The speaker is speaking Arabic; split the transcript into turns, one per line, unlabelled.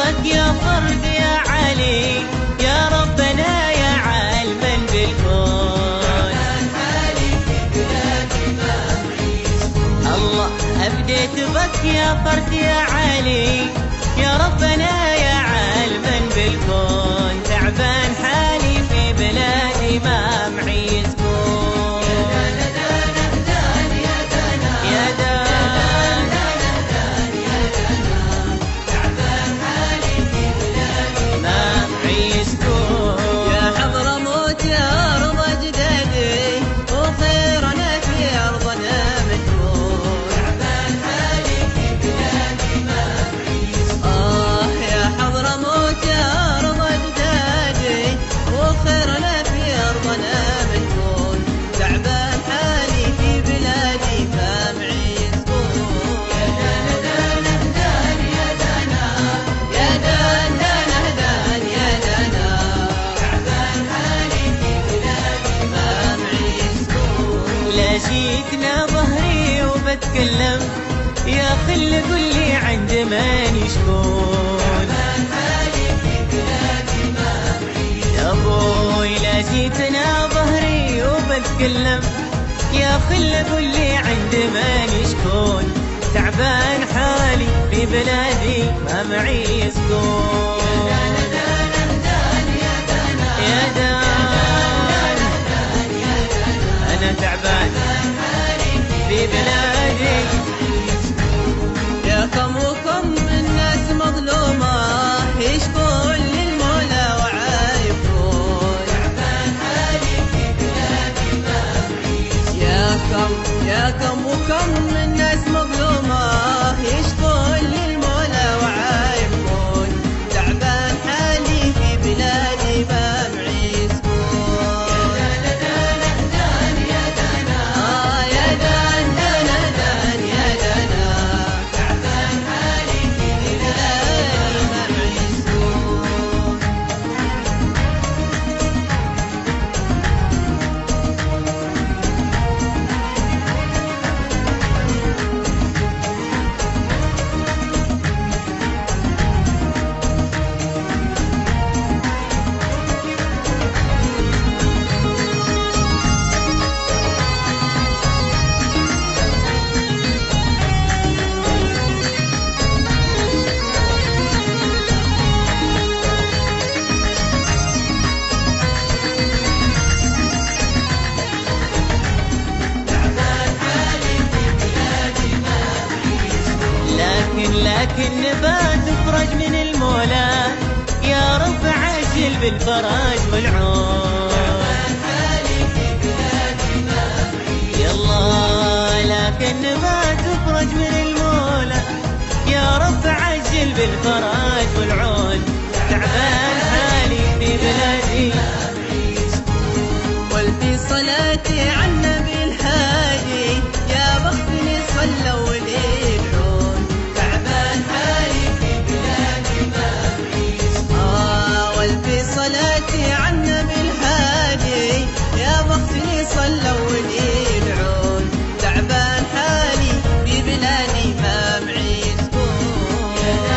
فرد يا علي يا ربنا يا عالما بالكون. الله أبديت بك يا فرد يا علي يا ربنا يا يا خل قل لي عند ماني شكون يا أبوي لا جيتنا ظهري وبتكلم. يا خل قل لي عند ماني شكون تعبان حالي في بلادي ما معي سكون يا
كم وكم من
لكن نبات فرج من المولى. يا رب عجل بالفرج والعون يلا لكن نبات فرج من المولى. يا رب عجل بالفرج والعون Lord.